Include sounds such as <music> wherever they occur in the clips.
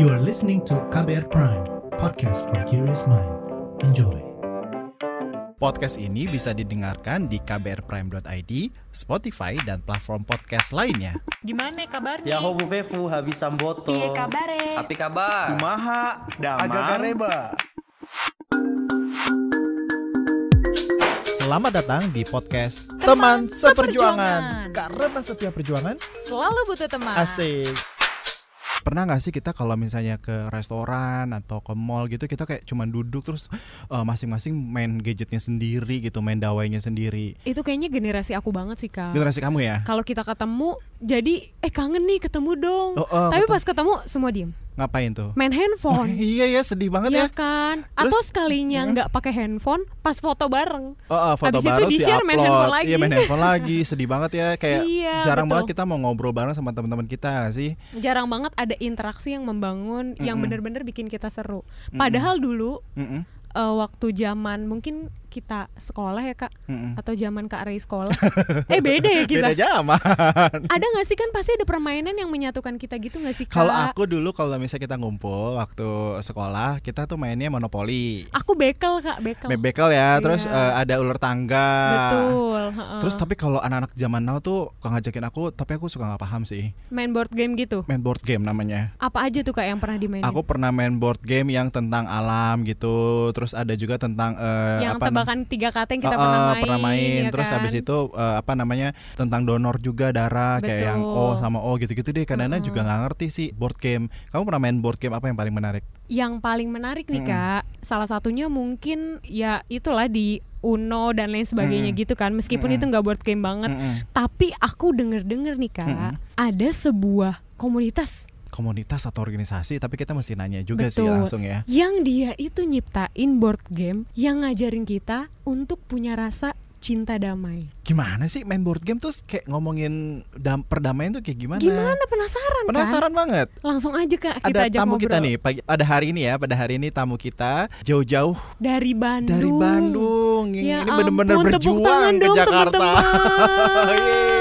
You are listening to KBR Prime, podcast for curious mind. Enjoy. Podcast ini bisa didengarkan di kbrprime.id, Spotify, dan platform podcast lainnya. Gimana kabarnya? Ya ho Bu Fefu habis samboto. Piye kabare? Api kabar. Kumaha? Damang. Agak gareba. Selamat datang di podcast Teman Seperjuangan. Seperjuangan. Karena setiap perjuangan Selalu butuh teman. asik. Pernah gak sih kita kalau misalnya ke restoran atau ke mall gitu kita kayak cuman duduk terus eh, masing-masing main gadgetnya sendiri gitu, main dawainya sendiri. Itu kayaknya generasi aku banget sih kak. Generasi kamu ya? Kalau kita ketemu, jadi eh kangen nih ketemu dong. Oh, oh, Tapi betul. pas ketemu semua diem, Ngapain tuh? main handphone. <laughs> iya ya sedih banget Iya ya. kan? Terus- Atau sekalinya nggak pakai handphone, pas foto bareng. Oh, oh, foto Habis itu baru sih di-share, main handphone lagi. Iya main handphone <laughs> lagi, sedih banget ya. Kayak Iya, jarang betul. banget kita mau ngobrol bareng sama teman-teman kita sih. Jarang banget ada interaksi yang membangun, yang Mm-mm. benar-benar bikin kita seru. Padahal dulu Mm-mm, eh, waktu zaman mungkin kita sekolah ya kak, mm-mm. atau zaman kak Ray sekolah, <laughs> eh beda ya kita. Beda zaman. Ada nggak sih kan pasti ada permainan yang menyatukan kita gitu nggak sih kak? Kalau aku dulu kalau misalnya kita ngumpul waktu sekolah, kita tuh mainnya monopoli. Aku bekel kak, bekel. Bebekel ya, terus Iya. eh, ada ular tangga. Betul. heeh. Terus tapi kalau anak-anak zaman now tuh ngajakin aku, tapi aku suka nggak paham sih. main board game gitu. Main board game namanya. Apa aja tuh kak yang pernah dimainin? Aku pernah main board game yang tentang alam gitu, terus ada juga tentang eh, yang apa tebakan tiga kata yang kita Uh, pernah main. pernah main. ya terus kan? habis itu uh, apa namanya tentang donor juga darah kayak yang O Betul. sama O gitu-gitu deh. Karena Mm-mm. juga nggak ngerti sih board game. Kamu pernah main board game apa yang paling menarik? Yang paling menarik nih Mm-mm. kak, salah satunya mungkin ya itulah di Uno dan lain sebagainya Mm-mm. gitu kan. Meskipun Mm-mm. itu nggak board game banget, Mm-mm. tapi aku denger-denger nih kak, Mm-mm. ada sebuah komunitas Komunitas atau organisasi, tapi kita mesti nanya juga sih Betul. langsung ya. yang dia itu nyiptain board game yang ngajarin kita untuk punya rasa cinta damai. Gimana sih main board game tuh kayak ngomongin dam- perdamaian tuh kayak gimana? Gimana penasaran, kan? Penasaran banget. Langsung aja kak kita Ada ajak tamu ngobrol. kita nih, pagi, pada hari ini ya, pada hari ini tamu kita jauh-jauh dari Bandung. dari Bandung. Ya ini tepuk berjuang ke dong, Jakarta. teman-teman. <laughs> Yeay.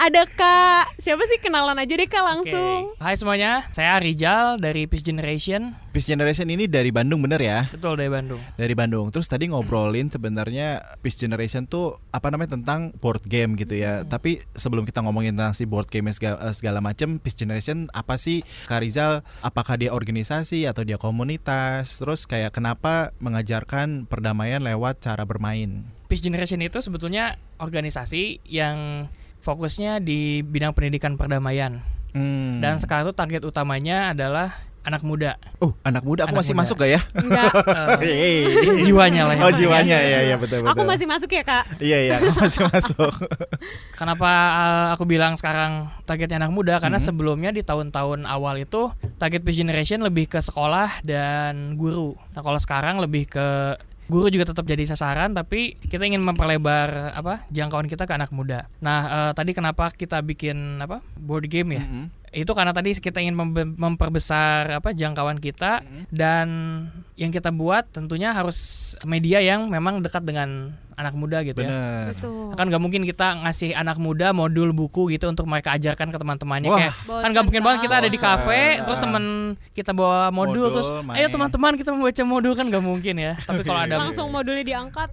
Ada kak, siapa sih kenalan aja deh kak langsung. Hai semuanya, saya Rizal dari Peace Generation. Peace Generation ini dari Bandung bener ya? Betul dari Bandung. Dari Bandung. Terus tadi ngobrolin sebenarnya Peace Generation tuh apa namanya tentang board game gitu ya. Tapi sebelum kita ngomongin tentang si board game segala, eh, segala macam, Peace Generation apa sih Kak Rizal? Apakah dia organisasi atau dia komunitas? Terus kayak kenapa mengajarkan perdamaian lewat cara bermain? Peace Generation itu sebetulnya organisasi yang fokusnya di bidang pendidikan perdamaian. Hmm. Dan sekarang tuh target utamanya adalah anak muda. oh anak muda aku Anak masih muda. masuk gak ya? Enggak, Hey. <laughs> <laughs> jiwanya lah ya. Oh jiwanya ya ya betul betul. aku masih masuk ya kak. Iya iya aku masih <laughs> masuk. Kenapa eh, aku bilang sekarang targetnya anak muda? Karena Mhm. sebelumnya di tahun-tahun awal itu target Peace Generation lebih ke sekolah dan guru. Nah kalau sekarang lebih ke guru juga tetap jadi sasaran, tapi kita ingin memperlebar apa jangkauan kita ke anak muda. Nah eh, tadi kenapa kita bikin apa board game ya? Mm-mm. Itu karena tadi kita ingin membe- memperbesar apa jangkauan kita dan yang kita buat tentunya harus media yang memang dekat dengan anak muda gitu ya Bener. Betul. kan nggak mungkin kita ngasih anak muda modul buku gitu untuk mereka ajarkan ke teman-temannya kayak kan nggak mungkin banget kita ada di Bosan. kafe terus teman kita bawa modul, Modul, terus main. ayo teman-teman kita membaca modul kan nggak mungkin ya tapi kalau ada <laughs> Langsung modulnya diangkat.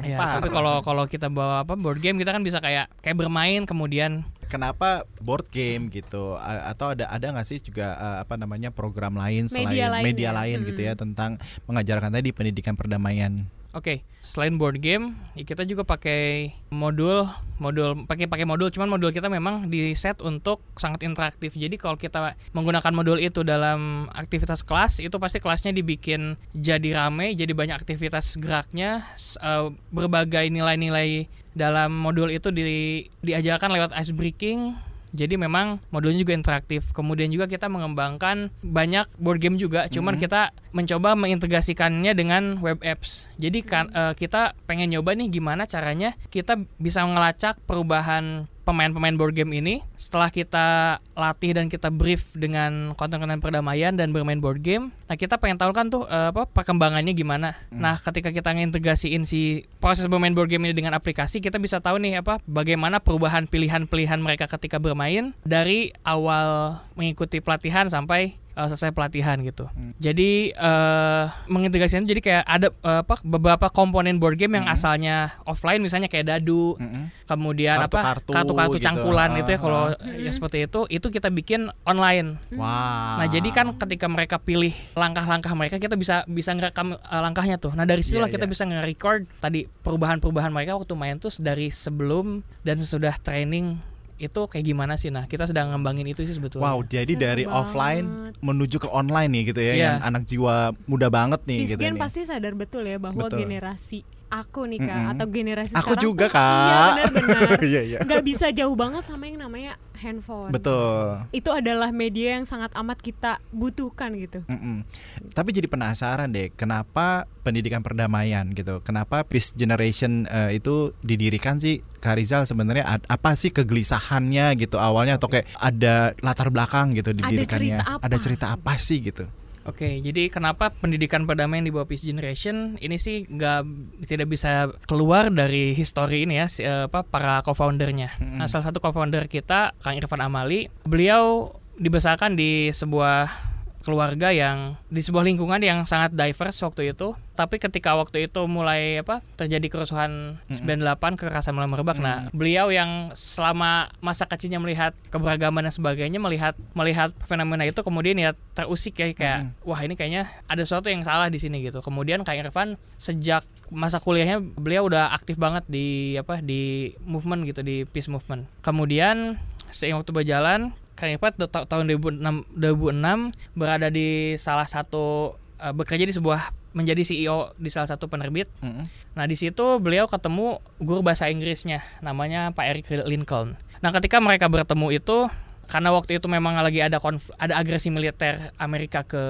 Ya, tapi kalau kalau kita bawa apa board game kita kan bisa kayak kayak bermain kemudian Kenapa board game gitu A- atau ada ada nggak sih juga eh, apa namanya program lain selain Media lain media ya. lain gitu ya Mm-mm. tentang mengajarkan tadi pendidikan perdamaian. Oke, selain board game, ya kita juga pakai modul, modul pakai pakai modul, cuman modul kita memang di set untuk sangat interaktif. Jadi kalau kita menggunakan modul itu dalam aktivitas kelas, itu pasti kelasnya dibikin jadi rame, jadi banyak aktivitas geraknya, eh, berbagai nilai-nilai dalam modul itu di, diajarkan lewat ice breaking. Jadi memang modulnya juga interaktif. Kemudian juga kita mengembangkan banyak board game juga, cuman kita mencoba mengintegrasikannya dengan web apps. Jadi kan eh, kita pengen nyoba nih gimana caranya kita bisa ngelacak perubahan pemain-pemain board game ini setelah kita latih dan kita brief dengan konten-konten perdamaian dan bermain board game. Nah, kita pengen tahu kan tuh eh, apa perkembangannya gimana. Nah, ketika kita ngintegrasiin si proses bermain board game ini dengan aplikasi, kita bisa tahu nih apa bagaimana perubahan pilihan-pilihan mereka ketika bermain dari awal mengikuti pelatihan sampai uh, selesai pelatihan gitu. Hmm. Jadi uh, mengintegrasikan jadi kayak ada uh, apa beberapa komponen board game yang Hmm. asalnya offline misalnya kayak dadu, Mm-mm. kemudian apa Kartu-kartu gitu. cangkulan itu ya Ah, kalau ah. ya seperti itu itu kita bikin online. Wah. Nah, jadi kan ketika mereka pilih langkah-langkah mereka kita bisa bisa ngerekam uh, langkahnya tuh. Nah, dari situlah Iya, kita iya. bisa nge-record tadi perubahan-perubahan mereka waktu main tuh dari sebelum dan sesudah training itu kayak gimana sih? Nah, kita sedang ngembangin itu sih sebetulnya. Wow, jadi Seru dari banget. offline menuju ke online nih gitu ya, Iya. yang anak jiwa muda banget nih gitu Pisgen nih. pasti sadar betul ya bahwa Betul. generasi aku nih kak Mm-mm. atau generasi Aku sekarang juga, tuh- Kak. Iya benar-benar. <laughs> Iya, iya. Nggak bisa jauh banget sama yang namanya handphone. Betul. Itu adalah media yang sangat amat kita butuhkan gitu. Mm-mm. Tapi jadi penasaran deh, kenapa pendidikan perdamaian gitu? Kenapa Peace Generation eh, itu didirikan sih, Kak Rizal sebenarnya apa sih kegelisahannya gitu awalnya atau kayak ada latar belakang gitu didirikannya? cerita apa? Ada cerita apa sih gitu? Oke, jadi kenapa pendidikan perdamaian di bawah Peace Generation ini sih nggak tidak bisa keluar dari history ini ya si, eh, apa para co-foundernya. Mm-mm. Nah, salah satu co-founder kita Kang Irfan Amali, beliau dibesarkan di sebuah keluarga yang di sebuah lingkungan yang sangat diverse waktu itu. Tapi ketika waktu itu mulai apa terjadi kerusuhan 98 kekerasan mulai merebak. Nah, beliau yang selama masa kecilnya melihat keberagaman dan sebagainya melihat melihat fenomena itu kemudian ya terusik ya kayak wah ini kayaknya ada sesuatu yang salah di sini gitu. Kemudian Kak Irfan sejak masa kuliahnya beliau udah aktif banget di apa di movement gitu di peace movement. Kemudian seiring waktu berjalan Kang ta- ta- tahun 2006 2006 berada di salah satu eh, bekerja di sebuah menjadi CEO di salah satu penerbit. Mm-mm. Nah di situ beliau ketemu guru bahasa Inggrisnya, namanya Pak Eric Lincoln. Nah ketika mereka bertemu itu, karena waktu itu memang lagi ada konf- ada agresi militer Amerika ke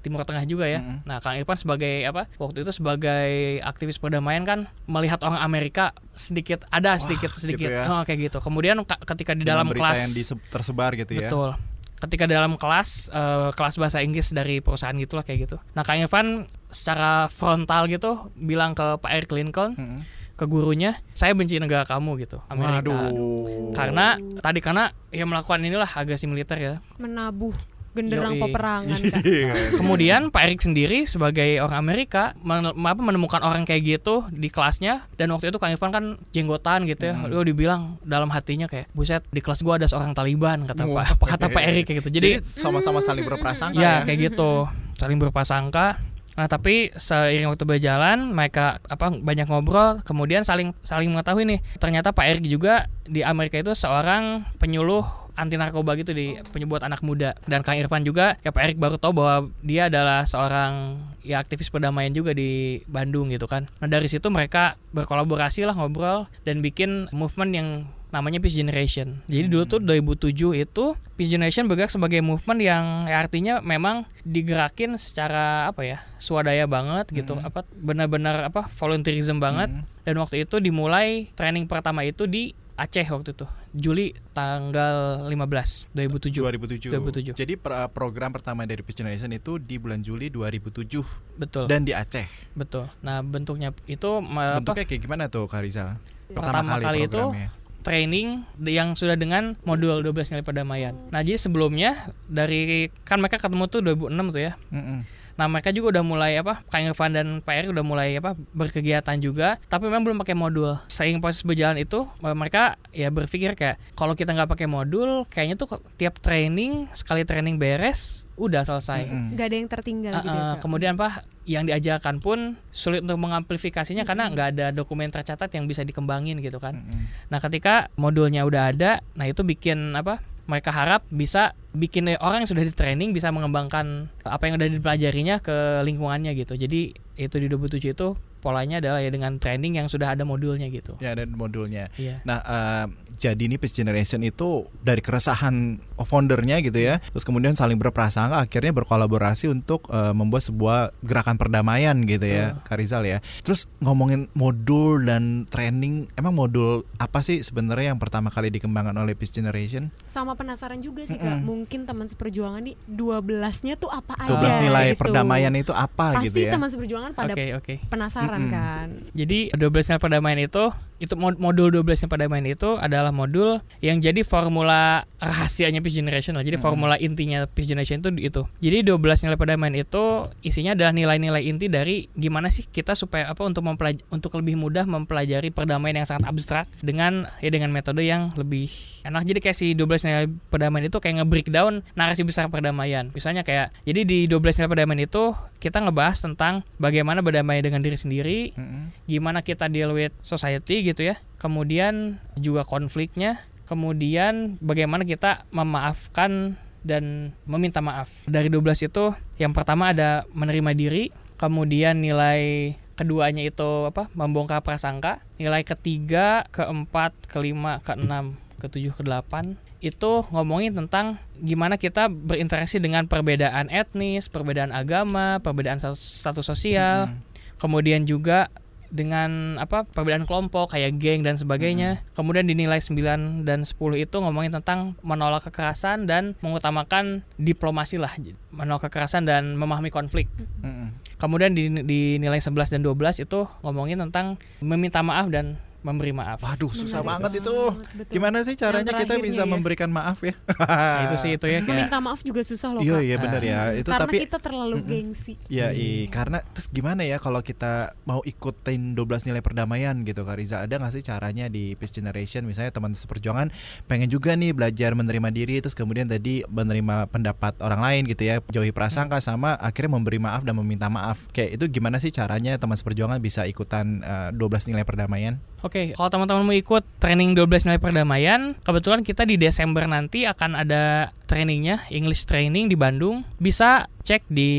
Timur Tengah juga ya. Mm-mm. Nah Kang Irfan sebagai apa? Waktu itu sebagai aktivis perdamaian kan melihat orang Amerika sedikit ada sedikit sedikit gitu ya. oh, kayak gitu. Kemudian ka- ketika di dalam berita kelas yang tersebar gitu ya. Betul. Ketika dalam kelas eh, kelas bahasa Inggris dari perusahaan gitulah kayak gitu. Nah, Kang Irfan secara frontal gitu bilang ke Pak Eric Lincoln Mm-mm. Ke gurunya, "Saya benci negara kamu gitu, Amerika." Waduh. Karena tadi karena ya melakukan inilah agresi militer ya. Menabuh genderang Yoi. peperangan. Iya. Kemudian Pak Eric sendiri sebagai orang Amerika men- apa, menemukan orang kayak gitu di kelasnya dan waktu itu Kang Irfan kan jenggotan gitu ya. Hmm. Dia dibilang dalam hatinya kayak, "Buset, di kelas gua ada seorang Taliban," kata Wah. Pak kata Pak Eric kayak gitu. Jadi sama-sama saling berprasangka ya ya. kayak gitu saling berprasangka nah tapi seiring waktu berjalan mereka apa banyak ngobrol kemudian saling saling mengetahui nih. Ternyata Pak Erik juga di Amerika itu seorang penyuluh anti narkoba gitu di penyebut anak muda. Dan Kang Irfan juga ya Pak Erik baru tahu bahwa dia adalah seorang ya aktivis perdamaian juga di Bandung gitu kan. Nah dari situ mereka berkolaborasi lah ngobrol dan bikin movement yang namanya Peace Generation. Jadi dulu tuh 2007 itu Peace Generation bergerak sebagai movement yang ya artinya memang digerakin secara apa ya swadaya banget gitu apa benar-benar apa volunteerism banget dan waktu itu dimulai training pertama itu di Aceh waktu itu Juli tanggal 15 2007 2007. 2007. Jadi per- program pertama dari Peace Generation itu di bulan Juli 2007 betul dan di Aceh. betul nah bentuknya itu ma- apa, Bentuknya kayak gimana tuh Kak Rizal? Pertama kali itu programnya. Training yang sudah dengan modul 12 nilai perdamaian. Nah, jadi sebelumnya dari kan mereka ketemu tuh 2006 tuh ya. Mm-mm. Nah, mereka juga udah mulai apa? Kang Irfan dan Pak Eri udah mulai apa? berkegiatan juga, tapi memang belum pakai modul. Seiring proses berjalan itu, mereka ya berpikir kayak kalau kita nggak pakai modul, kayaknya tuh tiap training sekali training beres udah selesai. Mm-mm. Nggak ada yang tertinggal Uh, gitu ya kak. kemudian apa yang diajarkan pun sulit untuk mengamplifikasinya karena nggak ada dokumen tercatat yang bisa dikembangin gitu kan. Mm-mm. Nah, ketika modulnya udah ada, nah itu bikin apa? Mereka harap bisa bikin orang yang sudah di training bisa mengembangkan apa yang udah dipelajarinya ke lingkungannya gitu. Jadi itu di 27 itu polanya adalah ya dengan training yang sudah ada modulnya gitu. Ya ada modulnya. Iya. Nah, eh, jadi nih Peace Generation itu dari keresahan foundernya gitu ya, terus kemudian saling berprasangka, akhirnya berkolaborasi untuk eh, membuat sebuah gerakan perdamaian gitu ya, Kak Rizal ya. Terus ngomongin modul dan training, emang modul apa sih sebenarnya yang pertama kali dikembangkan oleh Peace Generation? Sama penasaran juga sih kak. Mm-mm. Mungkin teman seperjuangan nih 12-nya tuh apa aja? 12 nilai gitu. perdamaian itu apa Pasti gitu ya? teman seperjuangan pada Oke, oke. penasaran Mm-mm. kan. Jadi 12 nilai perdamaian itu itu mod- modul 12 nilai perdamaian itu adalah modul yang jadi formula rahasianya Peace Generation lah. Jadi formula intinya Peace Generation itu itu. Jadi 12 nilai perdamaian itu isinya adalah nilai-nilai inti dari gimana sih kita supaya apa untuk mempelaj untuk lebih mudah mempelajari perdamaian yang sangat abstrak dengan ya dengan metode yang lebih enak. Jadi kayak si 12 nilai perdamaian itu kayak nge-breakdown narasi besar perdamaian. Misalnya kayak jadi di 12 nilai perdamaian itu kita ngebahas tentang bagaimana berdamai dengan diri sendiri, Mm-mm. gimana kita deal with society gitu ya. Kemudian juga konfliknya, kemudian bagaimana kita memaafkan dan meminta maaf. Dari 12 itu yang pertama ada menerima diri, kemudian nilai keduanya itu apa? membongkar prasangka, nilai ketiga, keempat, kelima, keenam, ketujuh, kedelapan itu ngomongin tentang gimana kita berinteraksi dengan perbedaan etnis, perbedaan agama, perbedaan status sosial, kemudian juga dengan apa perbedaan kelompok kayak geng dan sebagainya. Kemudian dinilai 9 dan 10 itu ngomongin tentang menolak kekerasan dan mengutamakan diplomasi lah. Menolak kekerasan dan memahami konflik. Mm-mm. Kemudian di, di nilai 11 dan 12 itu ngomongin tentang meminta maaf dan memberi maaf. Waduh, susah Menarik banget itu. betul. Gimana sih caranya kita bisa ya. memberikan maaf ya? Nah, <laughs> itu sih itu ya kayak Meminta maaf juga susah loh Iya kak. iya benar ya. Itu Karena tapi kita terlalu gengsi. Ya, i, karena terus gimana ya kalau kita mau ikutin 12 nilai perdamaian gitu Kak Riza, ada nggak sih caranya di Peace Generation misalnya teman seperjuangan pengen juga nih belajar menerima diri terus kemudian tadi menerima pendapat orang lain gitu ya, jauhi prasangka sama akhirnya memberi maaf dan meminta maaf. Kayak itu gimana sih caranya teman seperjuangan bisa ikutan eh, 12 nilai perdamaian? Oke, kalau teman-teman mau ikut training 12 nilai perdamaian, kebetulan kita di Desember nanti akan ada trainingnya, English training di Bandung. Bisa cek di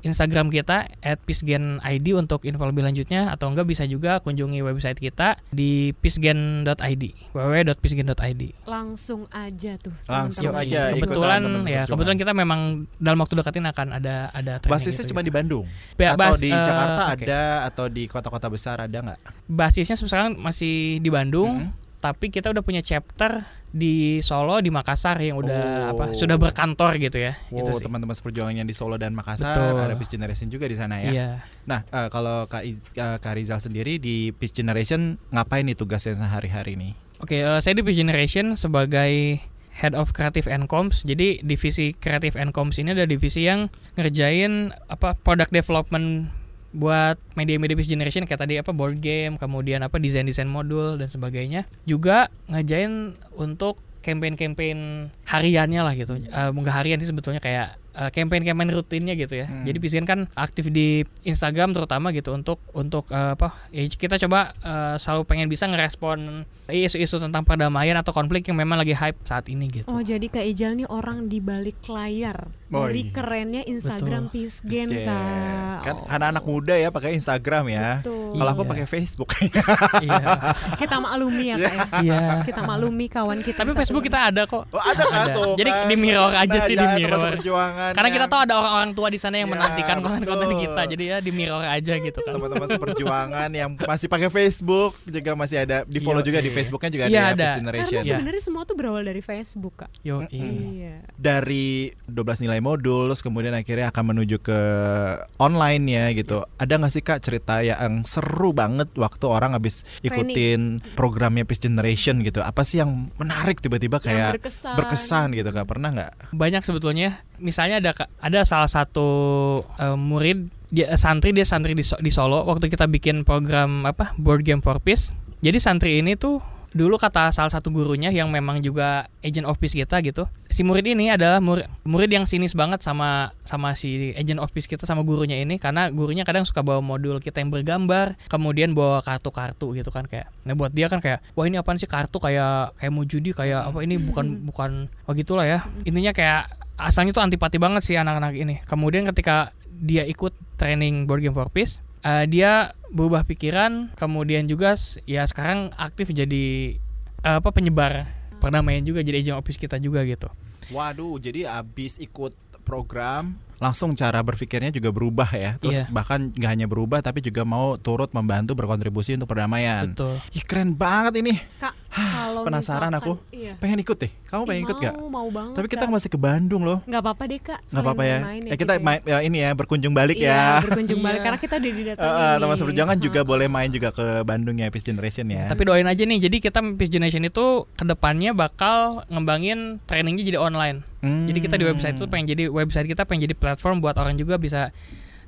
Instagram kita @peacegenid untuk info lebih lanjutnya atau enggak bisa juga kunjungi website kita di peacegen.id, www.peacegen.id. Langsung aja tuh. Langsung teman-teman. aja ikutan kebetulan teman ya kebetulan kita memang dalam waktu dekat ini akan ada ada training Basisnya gitu, cuma gitu. di Bandung Ya, atau bas- di eh, Jakarta oke. ada atau di kota-kota besar ada nggak? basisnya sekarang masih di Bandung, Mm-mm. tapi kita udah punya chapter di Solo, di Makassar yang udah Oh. apa sudah berkantor gitu ya. Itu Wow, sih. teman-teman seperjuangan yang di Solo dan Makassar Betul. ada Peace Generation juga di sana ya. Iya. Nah, eh, kalau Kak, eh, Kak Rizal sendiri di Peace Generation ngapain nih tugasnya sehari-hari nih? Oke, eh, saya di Peace Generation sebagai Head of Creative and Comms. Jadi divisi Creative and Comms ini ada divisi yang ngerjain apa product development buat media-media Peace Generation kayak tadi apa board game, kemudian apa desain-desain modul dan sebagainya. Juga ngerjain untuk campaign-campaign hariannya lah gitu. Enggak harian sih sebetulnya kayak eh, campaign-campaign rutinnya gitu ya. Hmm. Jadi PCN kan aktif di Instagram terutama gitu untuk untuk eh, apa? Ya kita coba eh, selalu pengen bisa ngerespon isu-isu tentang perdamaian atau konflik yang memang lagi hype saat ini gitu. Oh jadi Kak Ijal nih orang di balik layar Oh, dari iya. kerennya Instagram Peace Gen Kak. Kan Oh, anak-anak muda ya pakai Instagram ya. Betul. Kalau aku Iya. pakai Facebook. iya. <laughs> Kita maklumi ya Kak ya. Iya. Kita maklumi kawan kita. Tapi Facebook kita ada kok. Oh, ada kan tuh. Jadi di mirror aja Nah, sih, di jangan teman Karena kita yang tahu ada orang-orang tua di sana yang Ya, menantikan konten-konten kita. Jadi ya di mirror aja gitu kan. teman-teman seperjuangan yang masih pakai Facebook juga masih ada di follow juga di iya. Facebooknya juga ada, Iya, ya, ada. Karena Generation. Iya. sebenarnya semua tuh berawal dari Facebook Kak. Yo, Iya. dari 12 nilai modul terus kemudian akhirnya akan menuju ke online ya gitu. Ada nggak sih kak cerita yang seru banget waktu orang habis ikutin programnya Peace Generation gitu? Apa sih yang menarik tiba-tiba kayak berkesan. berkesan gitu kak? Pernah nggak? banyak sebetulnya. Misalnya ada ada salah satu eh, murid dia eh, santri dia santri di, di Solo waktu kita bikin program apa board game for peace. Jadi santri ini tuh dulu kata salah satu gurunya yang memang juga agent of peace kita gitu. Si murid ini adalah murid, murid yang sinis banget sama sama si agent of peace kita sama gurunya ini karena gurunya kadang suka bawa modul kita yang bergambar, kemudian bawa kartu-kartu gitu kan kayak. Nah buat dia kan kayak wah ini apaan sih kartu kayak kayak mau judi kayak apa ini bukan <laughs> bukan oh gitulah ya. Intinya kayak asalnya tuh antipati banget sih anak-anak ini. Kemudian ketika dia ikut training board game for peace, eh, dia berubah pikiran, kemudian juga ya sekarang aktif jadi eh, apa penyebar perdamaian juga jadi agent office kita juga gitu. Waduh, jadi abis ikut program langsung cara berpikirnya juga berubah ya. Terus Iya. bahkan nggak hanya berubah tapi juga mau turut membantu berkontribusi untuk perdamaian. Betul. Ih keren banget ini. Kak, kalau penasaran misalkan- aku. Iya. Pengen ikut deh. Kamu Ih, pengen ikut gak? Mau, mau banget. Tapi kita Kak. masih ke Bandung loh. nggak apa-apa deh kak. Nggak apa-apa ya. Main Eh, kita main ya, ini ya berkunjung balik Iya, ya. berkunjung balik <laughs> karena kita udah Eh, didatengin. eh, teman seperjuangan juga <laughs> boleh main juga ke Bandung ya Peace Generation ya. Tapi doain aja nih. Jadi kita Peace Generation itu ke depannya bakal ngembangin trainingnya jadi online. Hmm. Jadi kita di website itu pengen jadi website kita pengen jadi platform buat orang juga bisa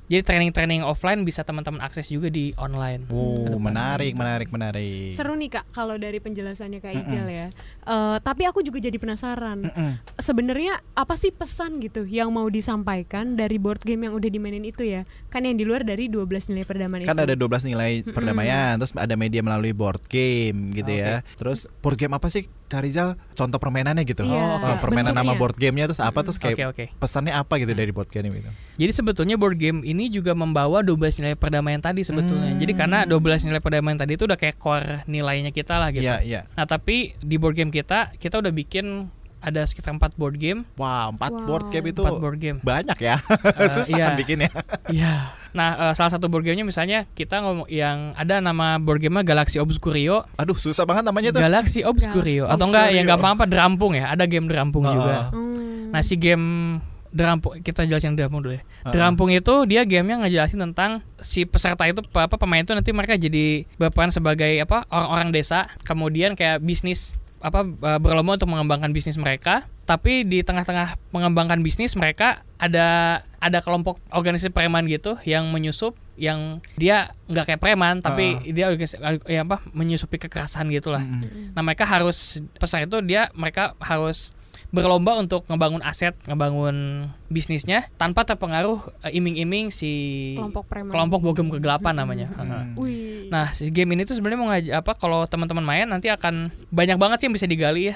jadi training-training offline bisa teman-teman akses juga di online. Oh, Ke depannya. menarik, menarik, menarik. Seru nih kak kalau dari penjelasannya kak Mm-mm. Ijal ya. Eh, tapi aku juga jadi penasaran. Mm-mm. Sebenarnya apa sih pesan gitu yang mau disampaikan dari board game yang udah dimainin itu ya? Kan yang di luar dari 12 nilai perdamaian Kan itu. ada 12 nilai perdamaian, terus ada media melalui board game gitu ya. Terus board game apa sih Kak Rizal? Contoh permainannya gitu. Iya, Oh, permainan nama board gamenya terus apa terus kayak Oke oke. pesannya apa gitu dari board game itu? Jadi sebetulnya board game ini juga membawa 12 nilai perdamaian tadi sebetulnya. Hmm. Jadi karena 12 nilai perdamaian tadi itu udah kayak core nilainya kita lah gitu. Iya, iya. Nah tapi di board game kita kita udah bikin ada sekitar 4 board game. Wow, empat Wow. board game itu 4 board game. banyak ya. <laughs> Susah iya. kan bikinnya. <laughs> Iya. Nah, eh, salah satu board gamenya misalnya kita ngomong yang ada nama board gamenya Galaxy Obscurio. Aduh, susah banget namanya tuh. Galaxy Obscurio Galaxy atau enggak yang gampang apa Derampung ya? Ada game Derampung Oh, juga. Hmm. Nah, si game Derampung kita jelasin Derampung dulu ya. Uh-uh. Derampung itu dia gamenya ngejelasin tentang si peserta itu apa pemain itu nanti mereka jadi berperan sebagai apa orang-orang desa, kemudian kayak bisnis apa eh, berlomba untuk mengembangkan bisnis mereka. Tapi di tengah-tengah mengembangkan bisnis mereka ada ada kelompok organisasi preman gitu yang menyusup yang dia nggak kayak preman tapi Uh-uh. dia organisasi ya apa menyusupi kekerasan gitulah. Mm-mm. Nah mereka harus pesan itu dia mereka harus berlomba untuk ngebangun aset, ngebangun bisnisnya tanpa terpengaruh eh, iming-iming si kelompok preman. kelompok bogem kegelapan namanya. Hmm. Wih. Nah si game ini tuh sebenarnya mau ngaj- apa kalau teman-teman main nanti akan banyak banget sih yang bisa digali ya.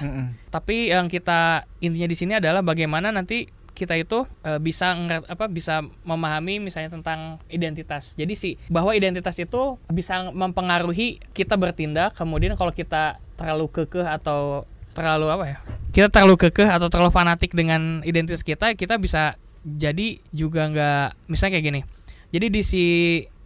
Tapi yang kita intinya di sini adalah bagaimana nanti kita itu eh, bisa nger- apa bisa memahami misalnya tentang identitas. Jadi sih bahwa identitas itu bisa mempengaruhi kita bertindak. Kemudian kalau kita terlalu kekeh atau terlalu apa ya? Kita terlalu kekeh atau terlalu fanatik dengan identitas kita, kita bisa jadi juga nggak misalnya kayak gini. Jadi di si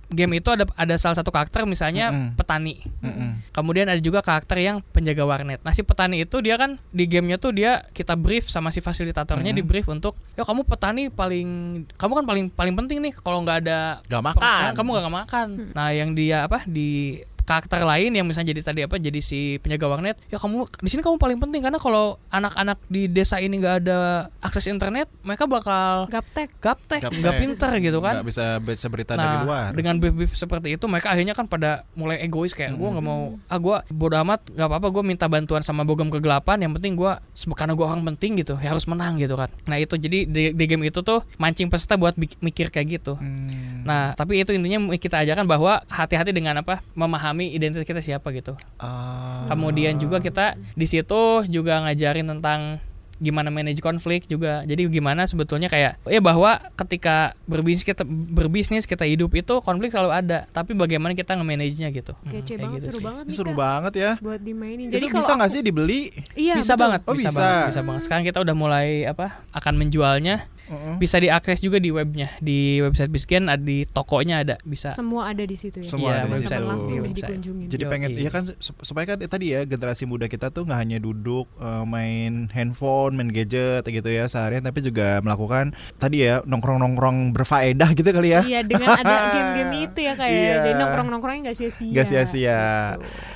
game itu ada ada salah satu karakter misalnya Mm-mm. petani. Mm-mm. Kemudian ada juga karakter yang penjaga warnet. Nah si petani itu dia kan di gamenya tuh dia kita brief sama si fasilitatornya Mhm. di brief untuk ya kamu petani paling kamu kan paling paling penting nih kalau nggak ada Gak makan. kamu gak makan. Nah yang dia apa di karakter lain yang misalnya jadi tadi apa jadi si penjaga warnet ya kamu di sini kamu paling penting karena kalau anak-anak di desa ini nggak ada akses internet mereka bakal Gaptek. gaptek nggak pinter gitu kan Nggak bisa bisa berita dari Nah, luar. dengan brief-brief seperti itu mereka akhirnya kan pada mulai egois kayak gue nggak mau ah gue bodo amat nggak apa-apa gue minta bantuan sama bogem kegelapan yang penting gue karena gue orang penting gitu ya harus menang gitu kan nah itu jadi di, di game itu tuh mancing peserta buat mikir kayak gitu Hmm. nah tapi itu intinya kita ajarkan bahwa hati-hati dengan apa memahami identitas kita siapa gitu Ah. kemudian juga kita di situ juga ngajarin tentang gimana manage konflik juga. Jadi gimana sebetulnya kayak ya bahwa ketika berbisnis kita berbisnis kita hidup itu konflik selalu ada, tapi bagaimana kita nge-manage-nya gitu. Hmm, Kece kayak banget, gitu seru sih. banget nih seru Kak, banget ya. buat dimainin. Jadi itu bisa nggak aku- sih dibeli? Iya, bisa betul. banget, Oh, bisa, bisa. banget, bisa banget. Sekarang kita udah mulai apa? akan menjualnya, Heeh. bisa diakses juga di webnya, di website Bisgen, ada di tokonya ada, bisa. Semua ada di situ ya. Semua Iya, ada di website situ. langsung deh Website. dikunjungin. Jadi pengen ya kan sup- supaya kan eh, tadi ya generasi muda kita tuh nggak hanya duduk eh, main handphone, main gadget gitu ya seharian tapi juga melakukan tadi ya nongkrong-nongkrong berfaedah gitu kali ya. Iya dengan ada <laughs> game-game itu ya kayak Iya. jadi nongkrong-nongkrongnya nggak sia-sia. Gak sia-sia.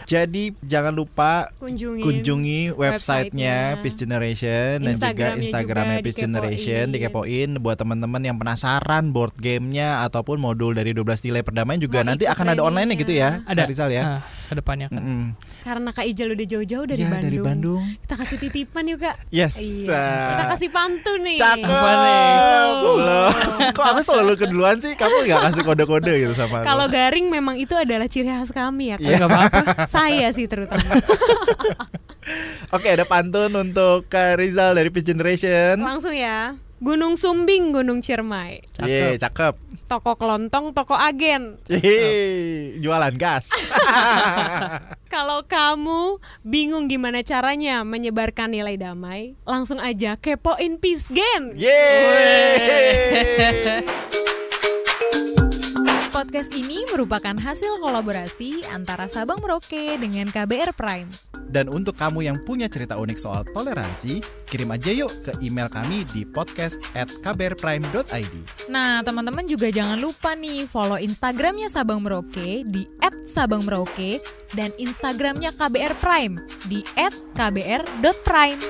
Jadi jangan lupa Kunjungin. kunjungi websitenya. Peace Generation dan juga Instagramnya Peace Generation dikepoin. Dikepoin buat teman-teman yang penasaran board gamenya ataupun modul dari 12 nilai perdamaian juga Mau nanti ikut akan ada online gitu ya, Ada. Rizal ya. Nah, ke depannya kan. Mm-mm. Karena Kak Ijal udah jauh-jauh dari Ya, Bandung. dari Bandung. Kita kasih titipan yuk Kak. Yes. Iya. Kita kasih pantun nih. Cakep. Belum. Kok aku selalu keduluan sih? Kamu nggak kasih kode-kode gitu sama aku. Kalau garing memang itu adalah ciri khas kami ya Kak. Ya nggak apa-apa. Saya sih terutama. <laughs> Oke, ada pantun untuk Kak Rizal dari Peace Generation. Langsung ya. Gunung Sumbing, Gunung Ciremai. Ye, cakep. Toko kelontong, toko agen. Yeay, jualan gas. <laughs> Kalau kamu bingung gimana caranya menyebarkan nilai damai, langsung aja kepoin Peace Gen. Yeay. Podcast ini merupakan hasil kolaborasi antara Sabang Merauke dengan KBR Prime. Dan untuk kamu yang punya cerita unik soal toleransi, kirim aja yuk ke email kami di podcast at kbrprime.id. Nah, teman-teman juga jangan lupa nih follow Instagramnya Sabang Merauke di @sabangmerauke dan Instagramnya KBR Prime di @kbr.prime.